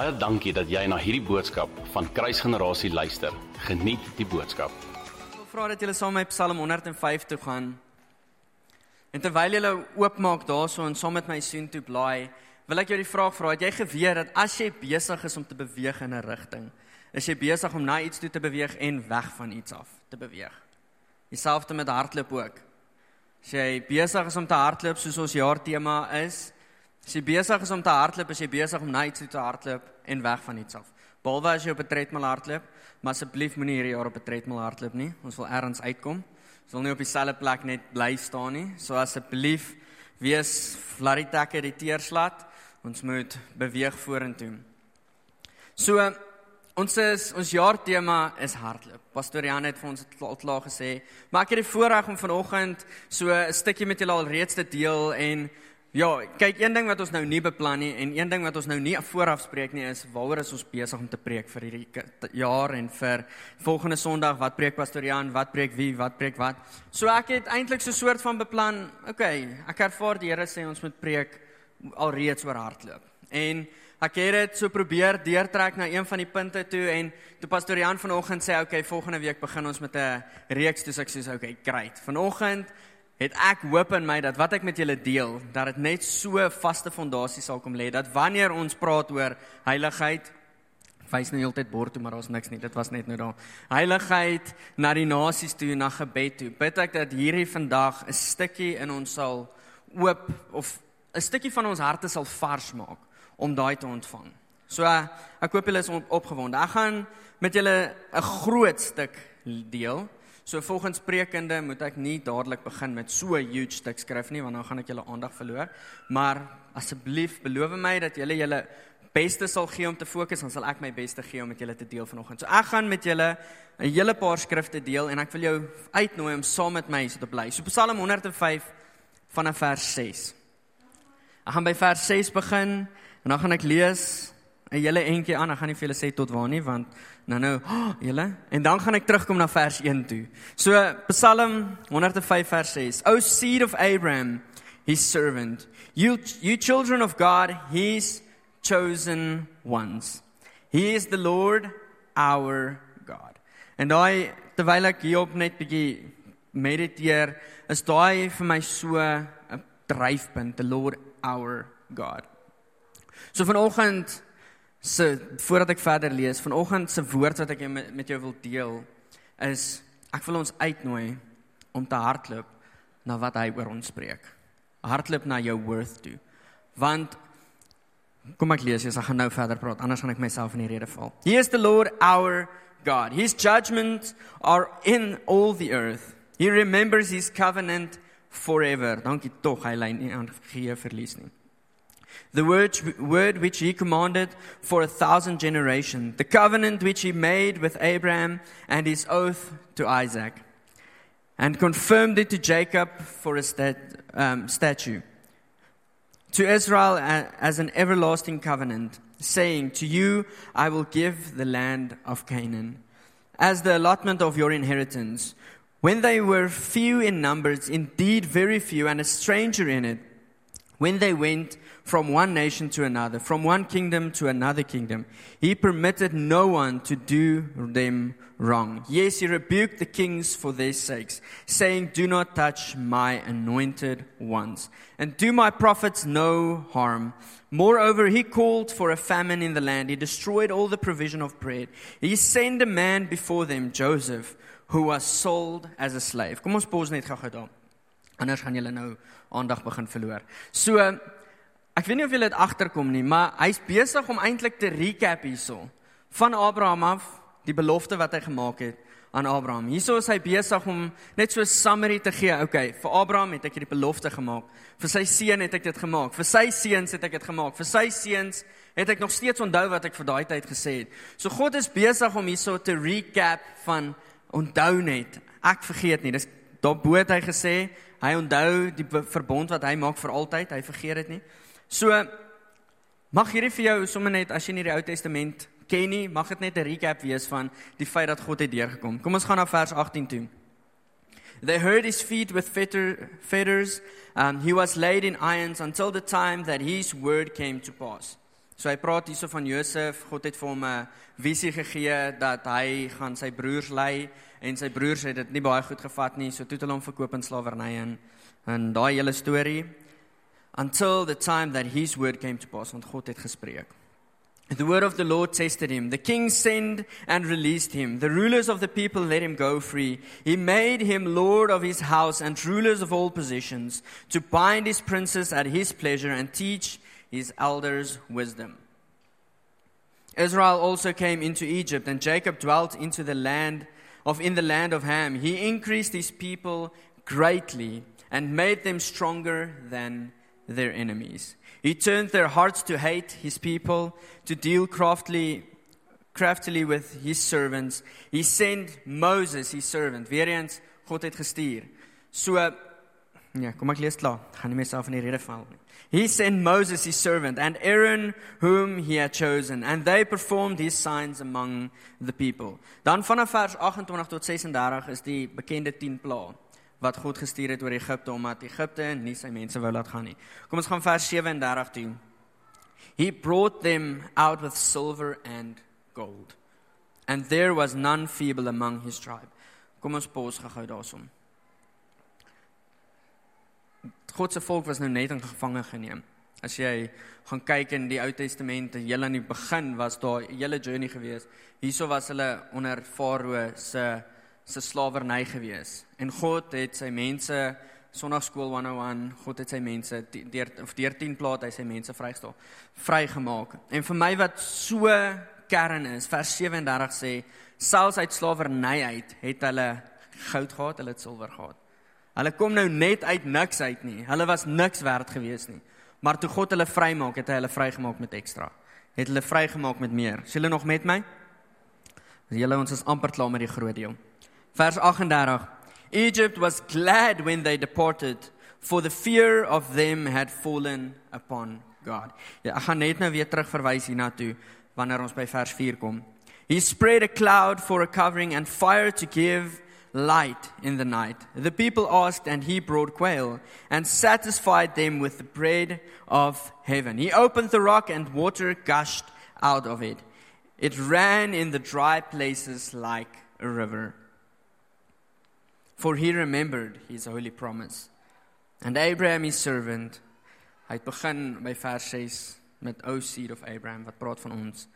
Baie dankie dat jy na hierdie boodskap van Kruisgenerasie luister. Geniet die boodskap. Ek wil vra dat julle saam met my Psalm 105 toe gaan. En terwyl julle oopmaak daarso en saam met my sien toe blaai, wil ek jou die vraag vra, het jy geweet dat as jy besig is om te beweeg in 'n rigting, is jy besig om na iets toe te beweeg en weg van iets af te beweeg. Dieselfde met hardloop ook. As jy besig is om te hardloop soos ons jaartema is, as jy besig is om te hardloop, is jy besig om na iets toe te hardloop en weg van iets af. Behalwe as jy op 'n tredmil hardloop, maar asseblief moenie hierdie jaar op 'n tredmil hardloop nie. Ons wil ergens uitkom. Ons wil nie op dieselfde plek net bly staan nie. So asseblief wees flaritekke die teerslat. Ons moet beweeg vorentoe. So ons is ons jaartema is hardloop. Pastor Jan het vir ons al klaar gesê, maar ek het die voorreg om vanoggend so 'n stukkie met julle al reeds te deel en Ja, kyk een ding wat ons nou nie beplan nie en een ding wat ons nou nie vooraf spreek nie is waaroor is ons besig om te preek vir hierdie jaar en vir volgende Sondag wat preek pastoor Jan, wat preek wie, wat preek wat. So ek het eintlik so 'n soort van beplan. Okay, ek ervaar die Here sê ons moet preek alreeds oor hardloop. En ek het dit so probeer deurtrek na een van die punte toe en toe pastoor Jan vanoggend sê okay, volgende week begin ons met 'n reeks toe ek sê okay, great. Vanoggend het ek hoop in my dat wat ek met julle deel, dat dit net so vaste fondasie sal kom lê dat wanneer ons praat oor heiligheid, wys nou heeltyd bord toe, maar daar's niks nie. Dit was net nou daar. Heiligheid na die nasies toe, na gebed toe. Bid ek dat hierdie vandag 'n stukkie in ons sal oop of 'n stukkie van ons harte sal vars maak om daai te ontvang. So ek hoop julle is opgewonde. Ek gaan met julle 'n groot stuk deel. So volgens Spreekende moet ek nie dadelik begin met so 'n huge stuk skrif nie want dan gaan ek julle aandag verloor. Maar asseblief beloof my dat julle julle beste sal gee om te fokus, dan sal ek my beste gee om met julle te deel vanoggend. So ek gaan met julle 'n hele paar skrifte deel en ek wil jou uitnooi om saam met my so te bly. So Psalm 105 vanaf vers 6. Ek gaan by vers 6 begin en dan gaan ek lees 'n hele entjie aan. Ek gaan nie vir julle sê tot waar nie want nou nou oh, julle en dan gaan ek terugkom na vers 1 toe. So Psalm 105 vers 6. O seed of Abraham, his servant, you you children of God, his chosen ones. He is the Lord our God. En daai terwyl ek hierop net bietjie mediteer, is daai vir my so 'n dryfpunt, the Lord our God. So vanoggend So voordat ek verder lees, vanoggend se woord wat ek met, jou wil deel is ek wil ons uitnooi om te hardloop na wat hy oor ons spreek. Hardloop na jou worth toe. Want kom ek lees, ek gaan nou verder praat, anders gaan ek myself in die rede val. He is the Lord our God. His judgments are in all the earth. He remembers his covenant forever. Dankie tog, hy lyn nie aan gee verlies nie. The word, word which he commanded for a thousand generations, the covenant which he made with Abraham and his oath to Isaac, and confirmed it to Jacob for a stat, um, statue, to Israel as an everlasting covenant, saying, To you I will give the land of Canaan as the allotment of your inheritance. When they were few in numbers, indeed very few, and a stranger in it, when they went from one nation to another, from one kingdom to another kingdom. He permitted no one to do them wrong. Yes, he rebuked the kings for their sakes, saying, Do not touch my anointed ones, and do my prophets no harm. Moreover, he called for a famine in the land. He destroyed all the provision of bread. He sent a man before them, Joseph, who was sold as a slave. Kom ons pause net gou-gou daar. Anders gaan julle nou aandag begin verloor. So Ek weet nie of julle dit agterkom nie, maar hy's besig om eintlik te recap hierso van Abraham af, die belofte wat hy gemaak het aan Abraham. Hierso is hy besig om net so 'n summary te gee. Okay, vir Abraham het ek hierdie belofte gemaak. Vir sy seun het ek dit gemaak. Vir sy seuns het ek dit gemaak. Vir sy seuns het ek nog steeds onthou wat ek vir daai tyd gesê het. So God is besig om hierso te recap van onthou net. Ek vergeet nie. Dis daarbo het hy gesê, hy onthou die verbond wat hy maak vir altyd. Hy vergeet dit nie. So mag hierdie vir jou sommer net as jy nie die Ou Testament ken nie, mag dit net 'n recap wees van die feit dat God het deurgekom. Kom ons gaan na vers 18 toe. They heard his feet with fetter, fetters. Um, he was laid in irons until the time that his word came to pass. So hy praat hierso van Josef, God het vir hom 'n visie gegee dat hy gaan sy broers lei en sy broers het dit nie baie goed gevat nie, so toe het hulle hom verkoop in slawerny en en daai hele storie until the time that his word came to pass want God het gespreek. The word of the Lord tested him. The king sent and released him. The rulers of the people let him go free. He made him lord of his house and rulers of all positions, to bind his princes at his pleasure and teach his elders wisdom. Israel also came into Egypt, and Jacob dwelt into the land of in the land of Ham. He increased his people greatly and made them stronger than their enemies. He turned their hearts to hate his people, to deal craftily, craftily with his servants. He sent Moses, his servant. Weer eens, God het gestuur. So, ja, kom ek lees klaar. Gaan nie myself in die rede val nie. He sent Moses, his servant, and Aaron, whom he had chosen, and they performed his signs among the people. Dan vanaf vers 28 tot 36 is die bekende 10 plaae wat God gestuur het oor Egipte omdat Egipte nie sy mense wou laat gaan nie. Kom ons gaan vers 37 toe. He brought them out with silver and gold. And there was none feeble among his tribe. Kom ons pos gou daarsom. God se volk was nou net in gevange geneem. As jy gaan kyk in die Ou Testament, heel aan die begin was daar 'n hele journey gewees. Hierso was hulle onder Farao se se slawerny gewees. En God het sy mense Sondagskool 101, God het sy mense deur of deur 10 plaas hy sy mense vrygestel, vrygemaak. En vir my wat so kern is, vers 37 sê, selfs uit slawerny uit het hulle goud gehad, hulle het silwer gehad. Hulle kom nou net uit niks uit nie. Hulle was niks werd gewees nie. Maar toe God hulle vrymaak, het hy hulle vrygemaak met ekstra. Het hulle vrygemaak met meer. Is julle nog met my? Julle ons is amper klaar met die groot deel. Vers 38. Egypt was glad when they departed, for the fear of them had fallen upon God. Ja, ek gaan net nou weer terugverwys hiernatoe wanneer ons by vers 4 kom. He spread a cloud for a covering and fire to give light in the night. The people asked, and he brought quail and satisfied them with the bread of heaven. He opened the rock, and water gushed out of it. It ran in the dry places like a river for he remembered his holy promise. And Abraham his servant, hy het begin by vers 6 met O seed of Abraham wat praat van ons.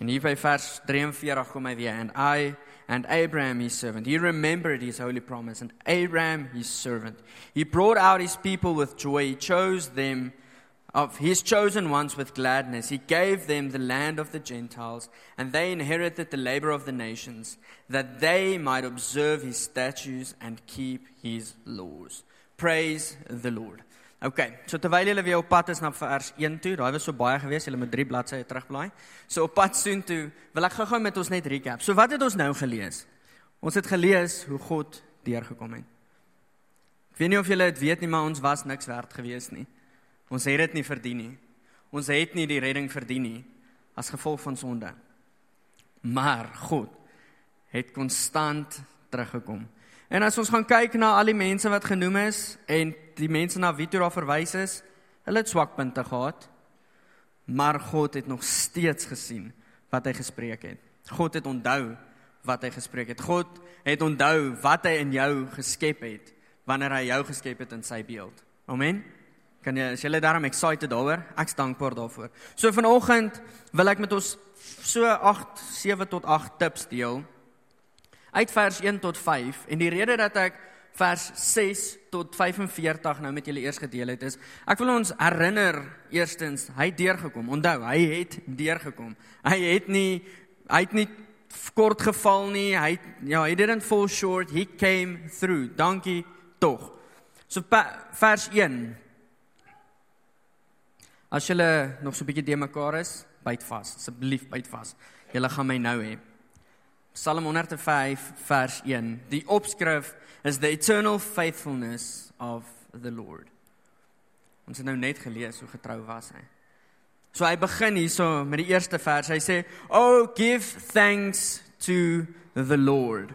En hier by vers 43 kom hy weer and I and Abraham his servant. He remembered his holy promise and Abraham his servant. He brought out his people with joy. He chose them of his chosen ones with gladness. He gave them the land of the Gentiles, and they inherited the labor of the nations, that they might observe his statutes and keep his laws. Praise the Lord. Okay, so terwyl julle weer op pad is na vers 1 toe, daai was so baie gewees, julle moet 3 bladsye terugblaai. So op pad soontoe, wil ek gou-gou met ons net recap. So wat het ons nou gelees? Ons het gelees hoe God deurgekom het. Ek weet nie of julle dit weet nie, maar ons was niks werd gewees nie. Ons het dit nie verdien nie. Ons het nie die redding verdien nie as gevolg van sonde. Maar God het konstant teruggekom. En as ons gaan kyk na al die mense wat genoem is en die mense na wie toe daar verwys is, hulle het swakpunte gehad. Maar God het nog steeds gesien wat hy gespreek het. God het onthou wat hy gespreek het. God het onthou wat hy in jou geskep het wanneer hy jou geskep het in sy beeld. Amen. Kan jy is julle daarom excited daaroor? Ek's dankbaar daarvoor. So vanoggend wil ek met ons so 8 7 tot 8 tips deel uit vers 1 tot 5 en die rede dat ek vers 6 tot 45 nou met julle eers gedeel het is ek wil ons herinner eerstens hy het deurgekom. Onthou, hy het deurgekom. Hy het nie hy het nie kort geval nie. Hy ja, he didn't fall short. He came through. Dankie tog. So vers 1 As julle nog so 'n bietjie de mekaar is, byt vas. Asseblief byt vas. Julle gaan my nou hê. Psalm 105 vers 1. Die opskrif is the eternal faithfulness of the Lord. Ons het nou net gelees hoe getrou was hy. So hy begin hierso met die eerste vers. Hy sê, "Oh, give thanks to the Lord.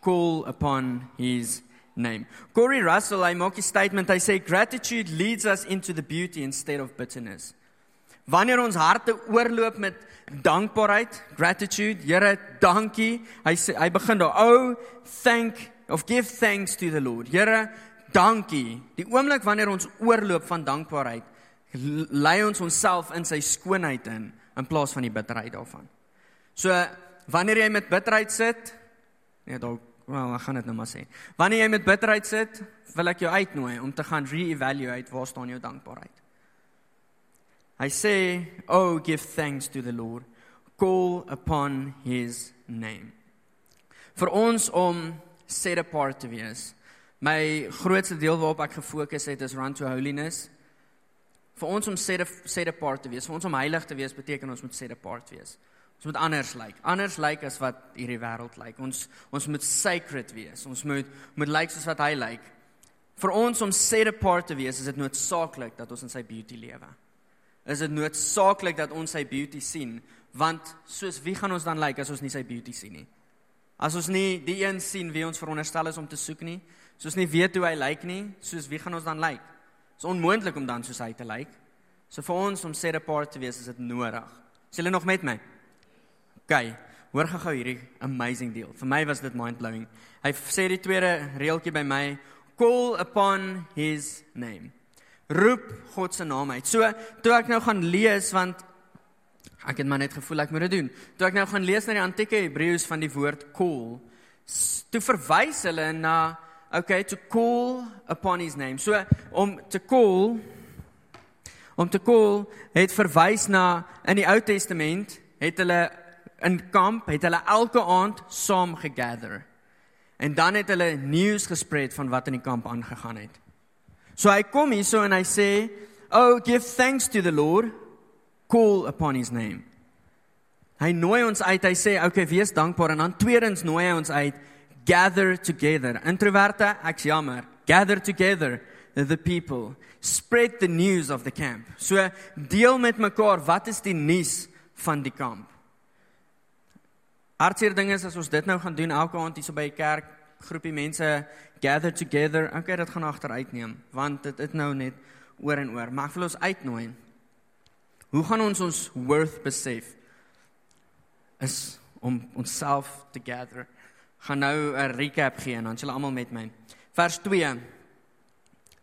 Call upon his name. Corey Russell, hy maak 'n statement. Hy sê gratitude leads us into the beauty instead of bitterness. Wanneer ons harte oorloop met dankbaarheid, gratitude, Here, dankie. Hy sê hy begin daar, "Oh, thank of give thanks to the Lord." Here, dankie. Die oomblik wanneer ons oorloop van dankbaarheid, lei ons onsself in sy skoonheid in in plaas van die bitterheid daarvan. So wanneer jy met bitterheid sit, nee, dalk wel, ek gaan dit nou maar sê. Wanneer jy met bitterheid sit, wil ek jou uitnooi om te gaan re-evaluate waar staan jou dankbaarheid. Hy sê, "Oh, give thanks to the Lord. Call upon his name." Vir ons om set apart te wees. My grootste deel waarop ek gefokus het is run to holiness. Vir ons om set set apart te wees, vir ons om heilig te wees beteken ons moet set apart wees. Ons moet anders lyk. Like. Anders lyk like as wat hierdie wêreld lyk. Like. Ons ons moet sacred wees. Ons moet moet lyk like soos wat hy lyk. Like. Vir ons om set apart te wees, is dit noodsaaklik dat ons in sy beauty lewe is dit noodsaaklik dat ons sy beauty sien? Want soos wie gaan ons dan lyk like as ons nie sy beauty sien nie? As ons nie die een sien wie ons veronderstel is om te soek nie soos nie weet hoe hy lyk nie soos wie gaan ons dan lyk? Like? is onmoontlik om dan soos hy te lyk. Like. so vir ons om set apart te wees is dit nodig. Is julle nog met my? Ok hoor gou hierdie amazing deal. Vir my was dit mind blowing hy sê die tweede reeltjie by my call upon his name roep God se naam uit. So toe ek nou gaan lees want ek het maar net gevoel ek moet dit doen. Toe ek nou gaan lees na die antieke Hebreëus van die woord call, toe verwys hulle na okay to call upon his name. So om te call om te call het verwys na in die Ou Testament het hulle in kamp het hulle elke aand saam gegather. En dan het hulle nuus gespred van wat in die kamp aangegaan het. So hy kom hier so en hy sê, "Oh, give thanks to the Lord, call upon his name." Hy nooi ons uit. Hy sê, "Oké, okay, wees dankbaar." En dan tweedens nooi hy ons uit, "Gather together." Introverte, ek's jammer. Gather together the people. Spread the news of the camp. So deel met mekaar, wat is die nuus van die kamp? Hartseer ding is as ons dit nou gaan doen elke aand hier so by die kerk, groepie mense gather together. Okay, dit gaan agteruit neem want dit is nou net oor en oor. Maar ek wil ons uitnooi. Hoe gaan ons ons worth besef? Is om onsself te gather. Gaan nou 'n recap gee en dan julle almal met my. Vers 2.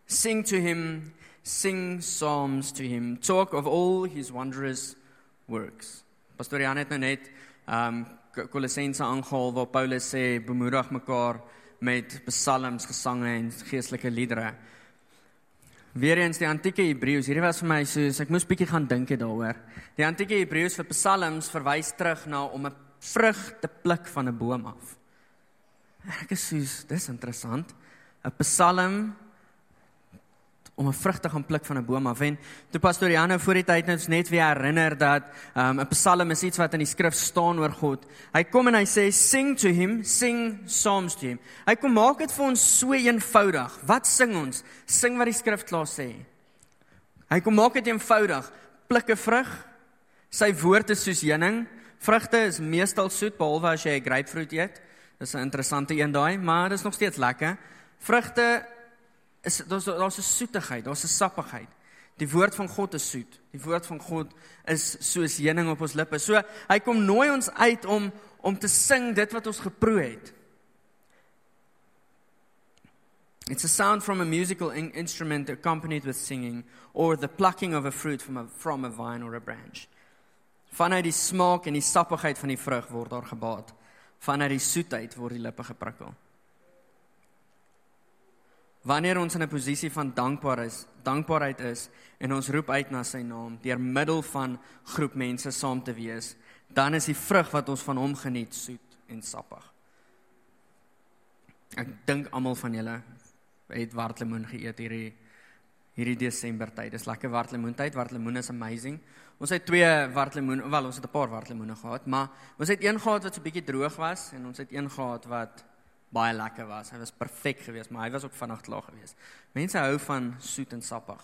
Sing to him, sing psalms to him. Talk of all his wondrous works. Pastor Jan het nou net um Kolossense aangehaal waar Paulus sê bemoedig mekaar met psalms, gesange en geestelike liedere. Weereens die antieke Hebreëus, hierdie was vir my soos ek moes bietjie gaan dink daaroor. Die antieke Hebreëus vir psalms verwys terug na om 'n vrug te pluk van 'n boom af. Ek is soos, dis interessant. 'n Psalm om 'n vrug te gaan pluk van 'n boom af. En toe pastoor Janne voor die tyd net net weer herinner dat um, 'n psalm is iets wat in die skrif staan oor God. Hy kom en hy sê sing to him, sing psalms to him. Hy kom maak dit vir ons so eenvoudig. Wat sing ons? Sing wat die skrif klaar sê. Hy kom maak dit eenvoudig. Pluk 'n vrug. Sy woord is soos heuning. Vrugte is meestal soet behalwe as jy 'n grapefruit eet. Dis 'n interessante een daai, maar dit is nog steeds lekker. Vrugte is daar's daar's 'n soetigheid, daar's 'n sappigheid. Die woord van God is soet. Die woord van God is soos heuning op ons lippe. So hy kom nooi ons uit om om te sing dit wat ons geproe het. It's a sound from a musical in instrument accompanied with singing or the plucking of a fruit from a from a vine or a branch. Vanuit die smaak en die sappigheid van die vrug word daar gebaat. Vanuit die soetheid word die lippe geprikkel. Wanneer ons in 'n posisie van dankbaar is, dankbaarheid is en ons roep uit na sy naam deur middel van groep mense saam te wees, dan is die vrug wat ons van hom geniet soet en sappig. Ek dink almal van julle het wartlemoen geëet hierdie hierdie Desember tyd. Dis lekker wartlemoen tyd. Wartlemoen is amazing. Ons het twee wartlemoen, wel ons het 'n paar wartlemoene gehad, maar ons het een gehad wat so 'n bietjie droog was en ons het een gehad wat baie lekker was. Hy was perfek geweest, maar hy was ook vanaand klaar geweest. Mense hou van soet en sappig.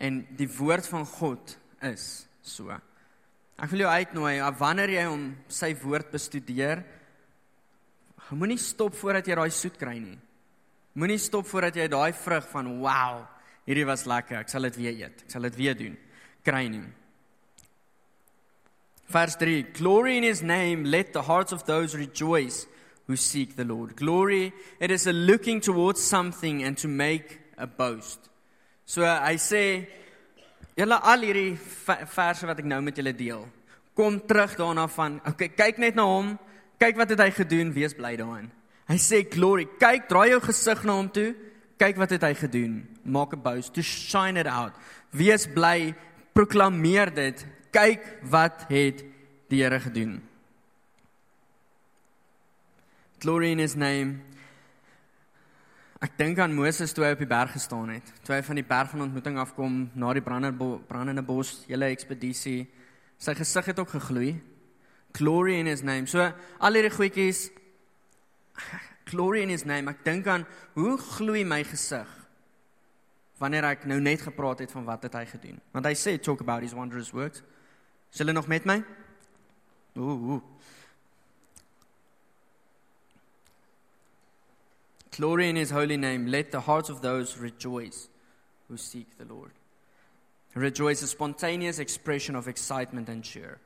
En die woord van God is so. Ek wil jou uitnooi, wanneer jy hom sy woord bestudeer, moenie stop voordat jy daai soet kry nie. Moenie stop voordat jy daai vrug van wow, hierdie was lekker, ek sal dit weer eet. Ek sal dit weer doen. Kry nie. Vers 3 Glory in his name let the hearts of those rejoice who seek the Lord. Glory it is a looking towards something and to make a boast. So uh, hy sê julle al hierdie verse wat ek nou met julle deel. Kom terug daarna van okay kyk net na hom, kyk wat het hy gedoen, wees bly daarin. Hy sê glory, kyk, draai jou gesig na hom toe, kyk wat het hy gedoen. Maak 'n boast, to shine it out. Wees bly, proklameer dit. Kyk wat het die Here gedoen. Glory in his name. Ek dink aan Moses toe hy op die berg gestaan het. Toe hy van die berg van ontmoeting afkom na die brandende bos, hele ekspedisie. Sy gesig het ook gegloei. Glory in his name. So al hierdie goedjies glory in his name. Ek dink aan hoe gloei my gesig wanneer ek nou net gepraat het van wat het hy gedoen. Want hy sê talk about his wondrous works. Is hulle nog met my? Ooh. ooh. Glory in his holy name. Let the hearts of those rejoice who seek the Lord. Rejoice, a spontaneous expression of excitement and cheer.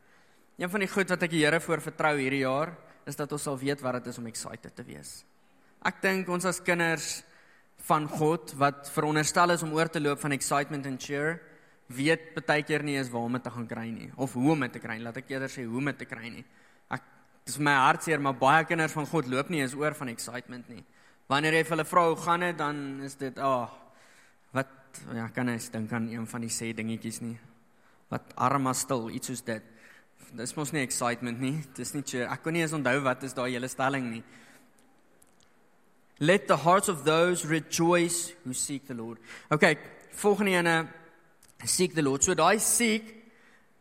Een van die goed wat ek die Here voor vertrou hierdie jaar, is dat ons sal weet wat dit is om excited te wees. Ek dink ons as kinders van God wat veronderstel is om oor te loop van excitement and cheer, weet baie keer nie eens waar om dit te gaan kry nie of hoe om dit te kry. Laat ek eerder sê hoe om dit te kry nie. Ek dis my hartseer, maar baie kinders van God loop nie eens oor van excitement nie. Wanneer jy vir hulle vra hoe gaan dit, dan is dit, "Ag, oh, wat ja, kan ek dink aan een van die sê dingetjies nie. Wat arma stil, iets soos dit. Dis mos nie excitement nie. Dis nie cheer. Ek kon nie eens onthou wat is daai hele stelling nie. Let the hearts of those rejoice who seek the Lord. Okay, volgende ene seek the Lord. So daai seek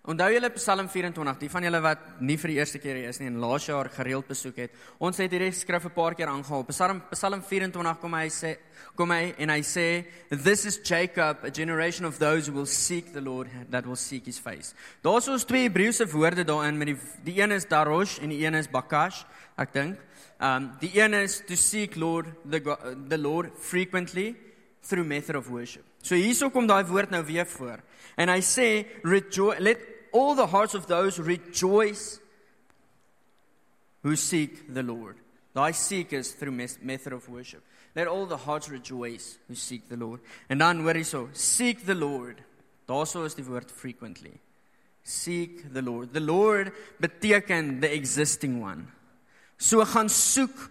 Onthou julle Psalm 24, die van julle wat nie vir die eerste keer hier is nie en laas jaar gereeld besoek het. Ons het hierdie skrif 'n paar keer aangehaal. Psalm Psalm 24 kom hy sê kom hy en hy sê this is Jacob, a generation of those who will seek the Lord that will seek his face. Daar's ons twee Hebreëse woorde daarin met die die een is darosh en die een is bakash, ek dink. Um die een is to seek Lord the the Lord frequently through method of worship. So hierso kom daai woord nou weer voor. En hy sê rejoice let all the hearts of those rejoice who seek the Lord. Thy seekers through method of worship. Let all the hearts rejoice who seek the Lord. En dan hoor hierso, seek the Lord. Daarso is die woord frequently. Seek the Lord. The Lord beteken the existing one. So gaan soek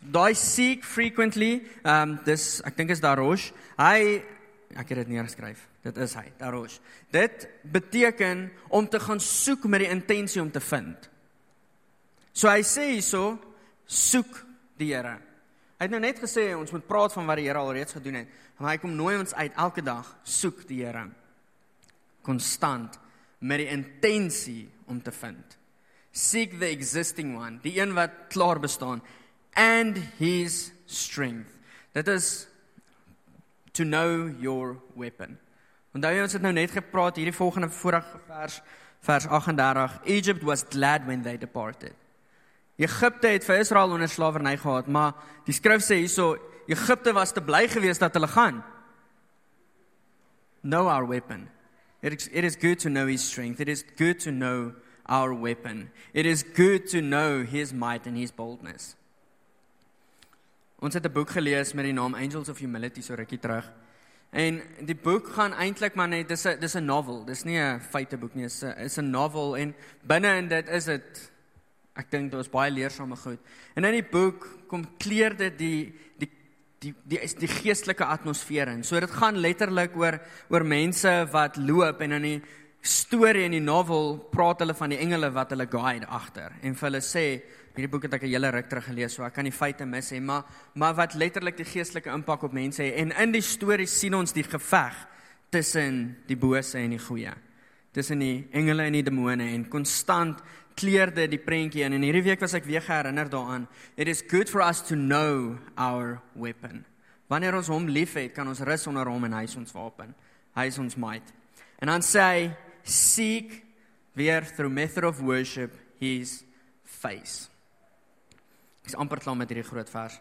daai seek frequently. Um dis ek dink is daar Rosh. Hy ek het dit neergeskryf. Dit is hy, Darosh. Dit beteken om te gaan soek met die intensie om te vind. So hy sê hierso soek die Here. Hy het nou net gesê ons moet praat van wat die Here alreeds gedoen het, maar hy kom nooi ons uit elke dag soek die Here. Konstant met die intensie om te vind. Seek the existing one, die een wat klaar bestaan and his strength. Dit is to know your weapon. Onthou jy ons het nou net gepraat hierdie volgende vorige vers vers 38 Egypt was glad when they departed. Egipte het vir Israel onder slawerny gehad, maar die skrif sê hierso Egipte was te bly geweest dat hulle gaan. Know our weapon. It is, it is good to know his strength. It is good to know our weapon. It is good to know his might and his boldness. Ons het 'n boek gelees met die naam Angels of Humility so rukkie terug. En die boek gaan eintlik maar net dis 'n dis 'n novel. Dis nie 'n feiteboek nie, dis 'n is 'n novel en binne in dit is dit ek dink daar's baie leersame goed. En in die boek kom kleer dit die die die die is die geestelike atmosfeer in. So dit gaan letterlik oor oor mense wat loop en in die storie in die novel praat hulle van die engele wat hulle guide agter en vir hulle sê Hierdie boek het ek 'n hele ruk terug gelees, so ek kan die feite mis hê, maar maar wat letterlik die geestelike impak op mense het. En in die storie sien ons die geveg tussen die bose en die goeie. Tussen die engele en die demone en konstant kleurde die prentjie in. En hierdie week was ek weer geherinner daaraan. It is good for us to know our weapon. Wanneer ons hom liefhet, kan ons rus onder hom en hy is ons wapen. Hy is ons might. En dan sê hy seek weer through method of worship his face. Ek's amper klaar met hierdie groot vers.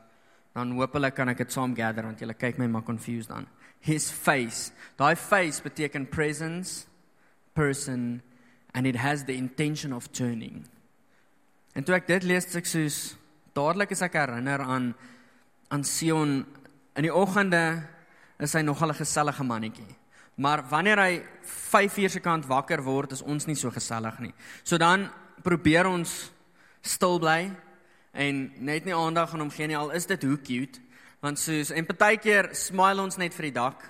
Dan hoopelik kan ek dit saam gather want julle kyk my maar confused dan. His face. Daai face beteken presence, person and it has the intention of turning. En toe ek dit lees, ek soos dadelik is ek herinner aan aan Sion in die oggende is hy nogal 'n gesellige mannetjie. Maar wanneer hy 5 uur se kant wakker word, is ons nie so gesellig nie. So dan probeer ons stil bly en net nie aandag aan hom gee nie al is dit hoe cute. Want soos en partykeer smile ons net vir die dag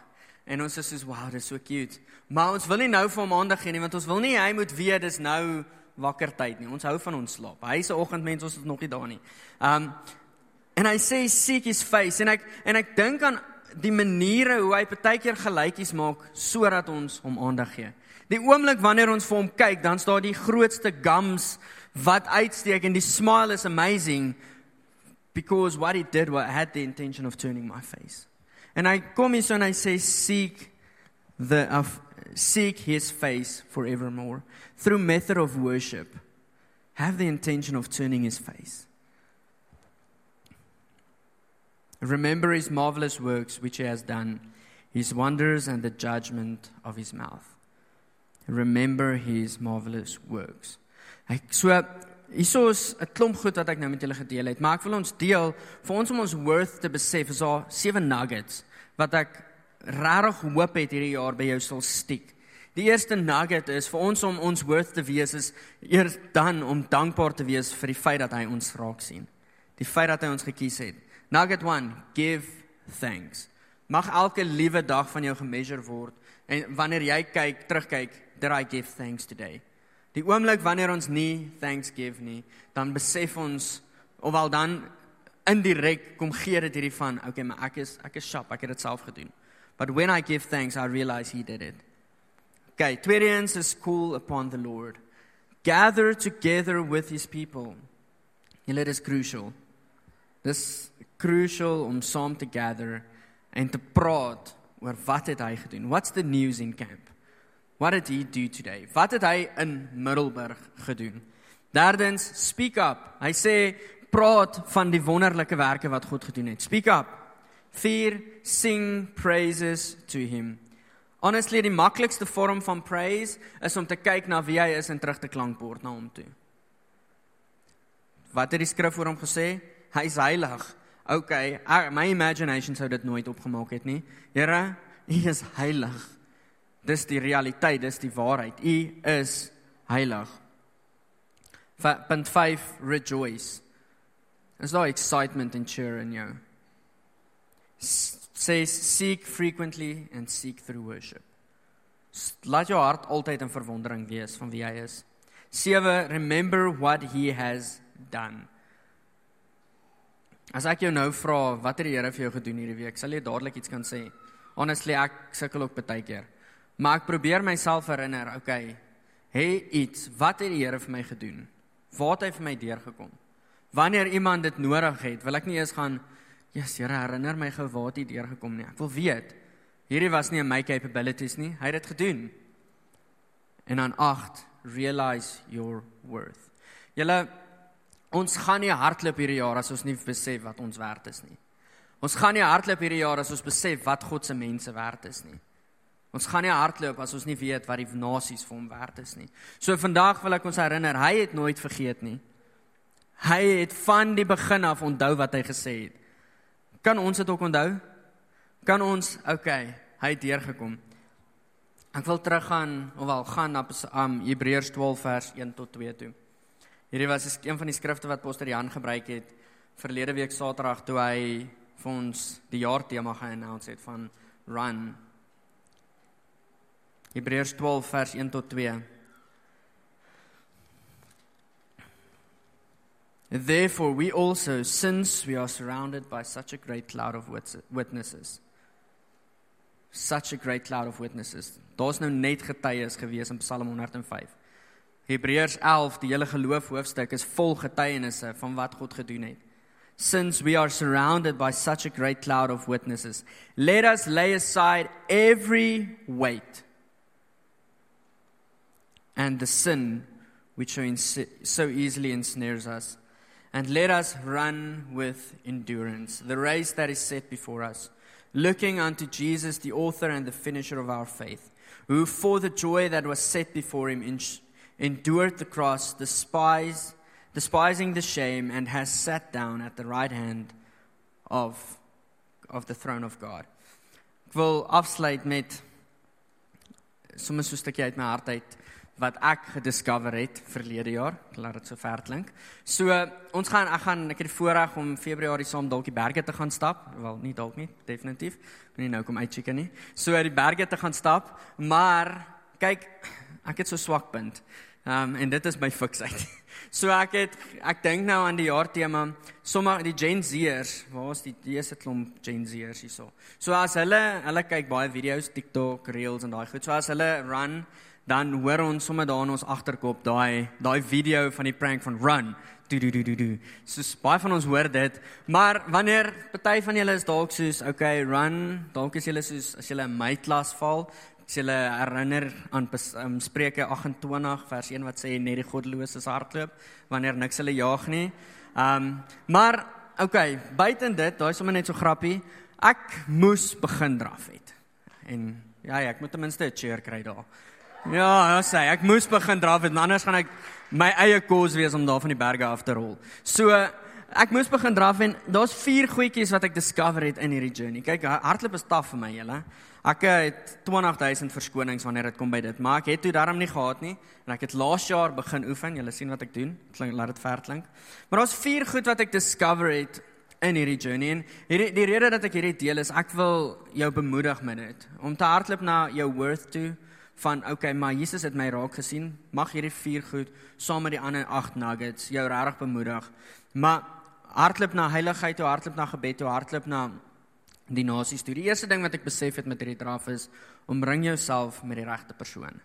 en ons is soos wow dis so cute. Maar ons wil nie nou vir hom aandag gee nie want ons wil nie hy moet weet dis nou wakker tyd nie. Ons hou van ons slaap. Hy se oggendmens ons is nog nie daar nie. Um en hy sê seek his face. En ek en ek dink aan die maniere hoe hy partykeer gelykies maak sodat ons hom aandag gee. Die oomblik wanneer ons vir hom kyk dan staan die grootste gums wat uitsteek en die smile is amazing because what he did what had the intention of turning my face. And I hier so en hy sê seek the of seek his face forevermore through method of worship have the intention of turning his face. Remember his marvelous works which he has done, his wonders and the judgment of his mouth. Remember his marvelous works. Ek so hieso is 'n klomp goed wat ek nou met julle gedeel het, maar ek wil ons deel vir ons om ons worth te besef. Is daar sewe nuggets wat ek regtig hoop het hierdie jaar by jou sal stiek. Die eerste nugget is vir ons om ons worth te wees is eers dan om dankbaar te wees vir die feit dat hy ons raak sien. Die feit dat hy ons gekies het. Nugget 1, give thanks. Mag elke liewe dag van jou gemeasure word en wanneer jy kyk, terugkyk, did I give thanks today? Die oomblik wanneer ons nie thanks give nie, dan besef ons ofwel dan indirek kom gee dit hierdie van, okay, maar ek is ek is sharp, ek het dit self gedoen. But when I give thanks, I realize he did it. Okay, tweedens is call upon the Lord. Gather together with his people. Julle is crucial. Dis crucial om saam te gather en te praat oor wat het hy gedoen? What's the news in camp? What did he do today? Wat het hy in Middelburg gedoen? Derdens, speak up. Hy sê praat van die wonderlike werke wat God gedoen het. Speak up. Vier, sing praises to him. Honestly, die maklikste vorm van praise is om te kyk na wie hy is en terug te klankbord na hom toe. Wat het die skrif oor hom gesê? Hy's heilig. Okay, my imagination sou dit nooit opgemaak het nie. Here, hy is heilig. Dis die realiteit, dis die waarheid. U is heilig. Punt 5 rejoice. Is daar excitement and cheer in jou? Says seek frequently and seek through worship. Laat jou hart altyd in verwondering wees van wie hy is. 7 remember what he has done. As ek jou nou vra wat het die Here vir jou gedoen hierdie week, sal jy dadelik iets kan sê. Honestly, ek sukkel ook baie keer. Maar ek probeer myself herinner, okay, hê iets, wat het die Here vir my gedoen? Waar het hy vir my deurgekom? Wanneer iemand dit nodig het, wil ek nie eers gaan, yes, Here, herinner my gou waar hy deurgekom nie. Ek wil weet. Hierdie was nie in my capabilities nie. Hy het dit gedoen. En dan 8, realize your worth. Julle ons gaan nie hardloop hierdie jaar as ons nie besef wat ons werd is nie. Ons gaan nie hardloop hierdie jaar as ons besef wat God se mense werd is nie. Ons gaan nie hardloop as ons nie weet wat die nasies vir hom werd is nie. So vandag wil ek ons herinner, hy het nooit vergeet nie. Hy het van die begin af onthou wat hy gesê het. Kan ons dit ook onthou? Kan ons, okay, hy het deurgekom. Ek wil teruggaan of wel gaan na um, Hebreërs 12 vers 1 tot 2 toe. Hierdie was een van die skrifte wat Pastor Jan gebruik het verlede week Saterdag toe hy vir ons die jaartema ge-announce het van run Hebreërs 12 vers 1 tot 2. Therefore we also since we are surrounded by such a great cloud of witnesses such a great cloud of witnesses. Daar's nou net getuies gewees in Psalm 105. Hebreërs 11, die hele geloof hoofstuk is vol getuienisse van wat God gedoen het. Since we are surrounded by such a great cloud of witnesses, let us lay aside every weight and the sin which so easily ensnares us. And let us run with endurance the race that is set before us, looking unto Jesus, the author and the finisher of our faith, who for the joy that was set before him endured the cross, despising the shame, and has sat down at the right hand of, of the throne of God. Ek afsluit met sommer so 'n stukkie uit my hart uit wat ek gediscover het verlede jaar. Ek laat dit so ver klink. So ons gaan ek gaan ek het die voorreg om Februarie saam dalk die berge te gaan stap. Wel, nie dalk nie, definitief. Ek nie nou kom uitcheck nie. So die berge te gaan stap, maar kyk, ek het so swak punt. Ehm um, en dit is my fiksheid. So ek het ek dink nou aan die jaar tema, sommer die Gen Zers, waar is die dese klomp Gen Zers hierso. So as hulle hulle kyk baie video's, TikTok, Reels en daai goed. So as hulle run, dan hoor ons sommer daar in ons agterkop daai daai video van die prank van run. Do do do do do. So baie van ons hoor dit, maar wanneer party van julle is dalk soos, okay, run, dalk is julle soos as julle in my klas val, as julle herinner aan um, Spreuke 28 vers 1 wat sê net die goddeloses hardloop wanneer niks hulle jaag nie. Ehm um, maar okay, buiten dit, daai sommer net so grappie. Ek moes begin draf het. En ja, ja, ek moet ten minste 'n cheer kry daar. Ja, ja, sê, ek moes begin draf het, anders gaan ek my eie kos wees om daar van die berge af te rol. So ek moes begin draf en daar's vier goedjies wat ek discover het in hierdie journey. Kyk, hardloop is taaf vir my, julle. Ek het 20000 verskonings wanneer dit kom by dit, maar ek het toe daarom nie gehad nie en ek het laas jaar begin oefen. Julle sien wat ek doen. Klink laat dit ver klink. Maar daar's vier goed wat ek discover het in hierdie journey en hierdie die rede dat ek hierdie deel is ek wil jou bemoedig met dit om te hardloop na jou worth toe van okay maar Jesus het my raak gesien mag hierdie vier goed saam met die ander 8 nuggets jou regtig bemoedig maar hardloop na heiligheid toe hardloop na gebed toe hardloop na die nasies toe. Die eerste ding wat ek besef het met hierdie draf is omring jouself met die regte persoon.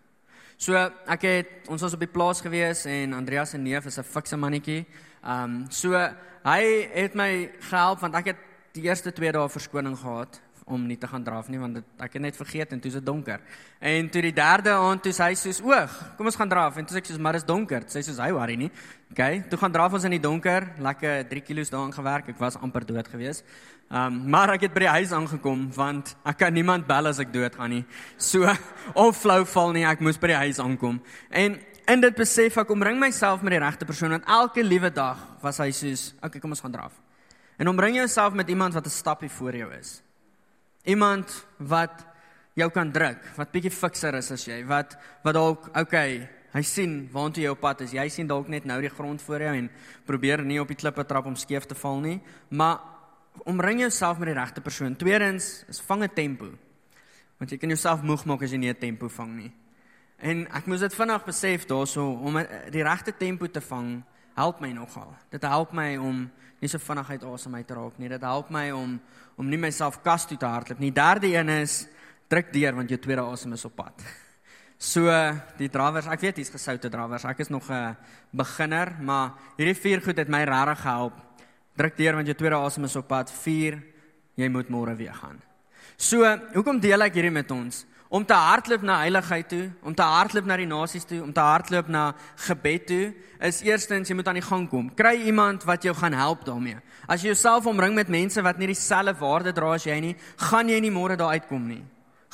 So ek het ons was op die plaas gewees en Andreas se neef is 'n fikse mannetjie. Ehm um, so hy het my gehelp want ek het die eerste 2 dae verskoning gehad om nie te gaan draf nie want dit, ek het net vergeet en toe is dit donker. En toe die derde aand toe hy soos oog, kom ons gaan draf en toe sê ek soos maar is donker. Sy soos hy worry nie. OK, toe gaan draf ons in die donker, lekker 3 kg daarin gewerk. Ek was amper dood geweest. Ehm um, maar ek het by die huis aangekom want ek kan niemand bel as ek dood gaan nie. So of flou val nie, ek moes by die huis aankom. En in dit besef ek omring myself met die regte persoon want elke liewe dag was hy soos, okay, kom ons gaan draf. En omring jouself met iemand wat 'n stapie voor jou is. Iemand wat jou kan druk, wat bietjie fikser is as jy, wat wat dalk okay, hy sien waantoe jy op pad is. Jy sien dalk net nou die grond voor jou en probeer nie op die klippe trap om skeef te val nie, maar omring jouself met die regte persoon. Tweedens is vang 'n tempo. Want jy kan jouself moeg maak as jy nie 'n tempo vang nie. En ek moes dit vinnig besef daaroor om die regte tempo te vang, help my nogal. Dit help my om nie so vinnig uit asem uit te raak nie. Dit help my om om nie myself kas toe te hardloop nie. Derde een is druk deur want jou tweede asem is op pad. So die drawers, ek weet dis gesoute drawers. Ek is nog 'n beginner, maar hierdie vier goed het my regtig gehelp Druk deur want jou tweede asem is op pad. 4 jy moet môre weer gaan. So, hoekom deel ek hierdie met ons? Om te hardloop na heiligheid toe, om te hardloop na die nasies toe, om te hardloop na gebed toe, is eerstens jy moet aan die gang kom. Kry iemand wat jou gaan help daarmee. As jy jouself omring met mense wat nie dieselfde waarde dra as jy nie, gaan jy nie môre daar uitkom nie.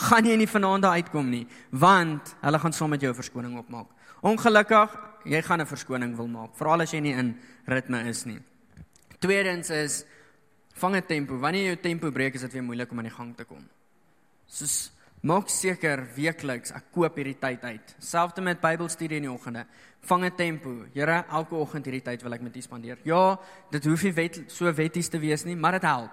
Gaan jy nie vanaand daar uitkom nie, want hulle gaan saam met jou verskoning opmaak. Ongelukkig, jy gaan 'n verskoning wil maak, veral as jy nie in ritme is nie. Tweedens is vang 'n tempo. Wanneer jy jou tempo breek, is dit weer moeilik om aan die gang te kom. Soos maak seker weekliks ek koop hierdie tyd uit. Selfs met Bybelstudie in die oggende. Vang 'n tempo. Here, elke oggend hierdie tyd wil ek met U spandeer. Ja, dit hoef nie wet, so wetties te wees nie, maar dit help.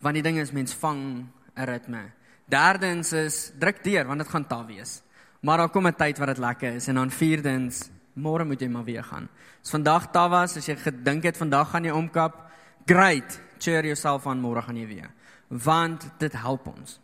Want die ding is mens vang 'n ritme. Derdens is druk deur want dit gaan taaf wees. Maar daar kom 'n tyd wat dit lekker is en dan vierdens môre moet jy maar weer gaan. As vandag taaf was, as jy gedink het vandag gaan jy omkap, great. Cheer yourself aan môre gaan jy weer. Want dit help ons.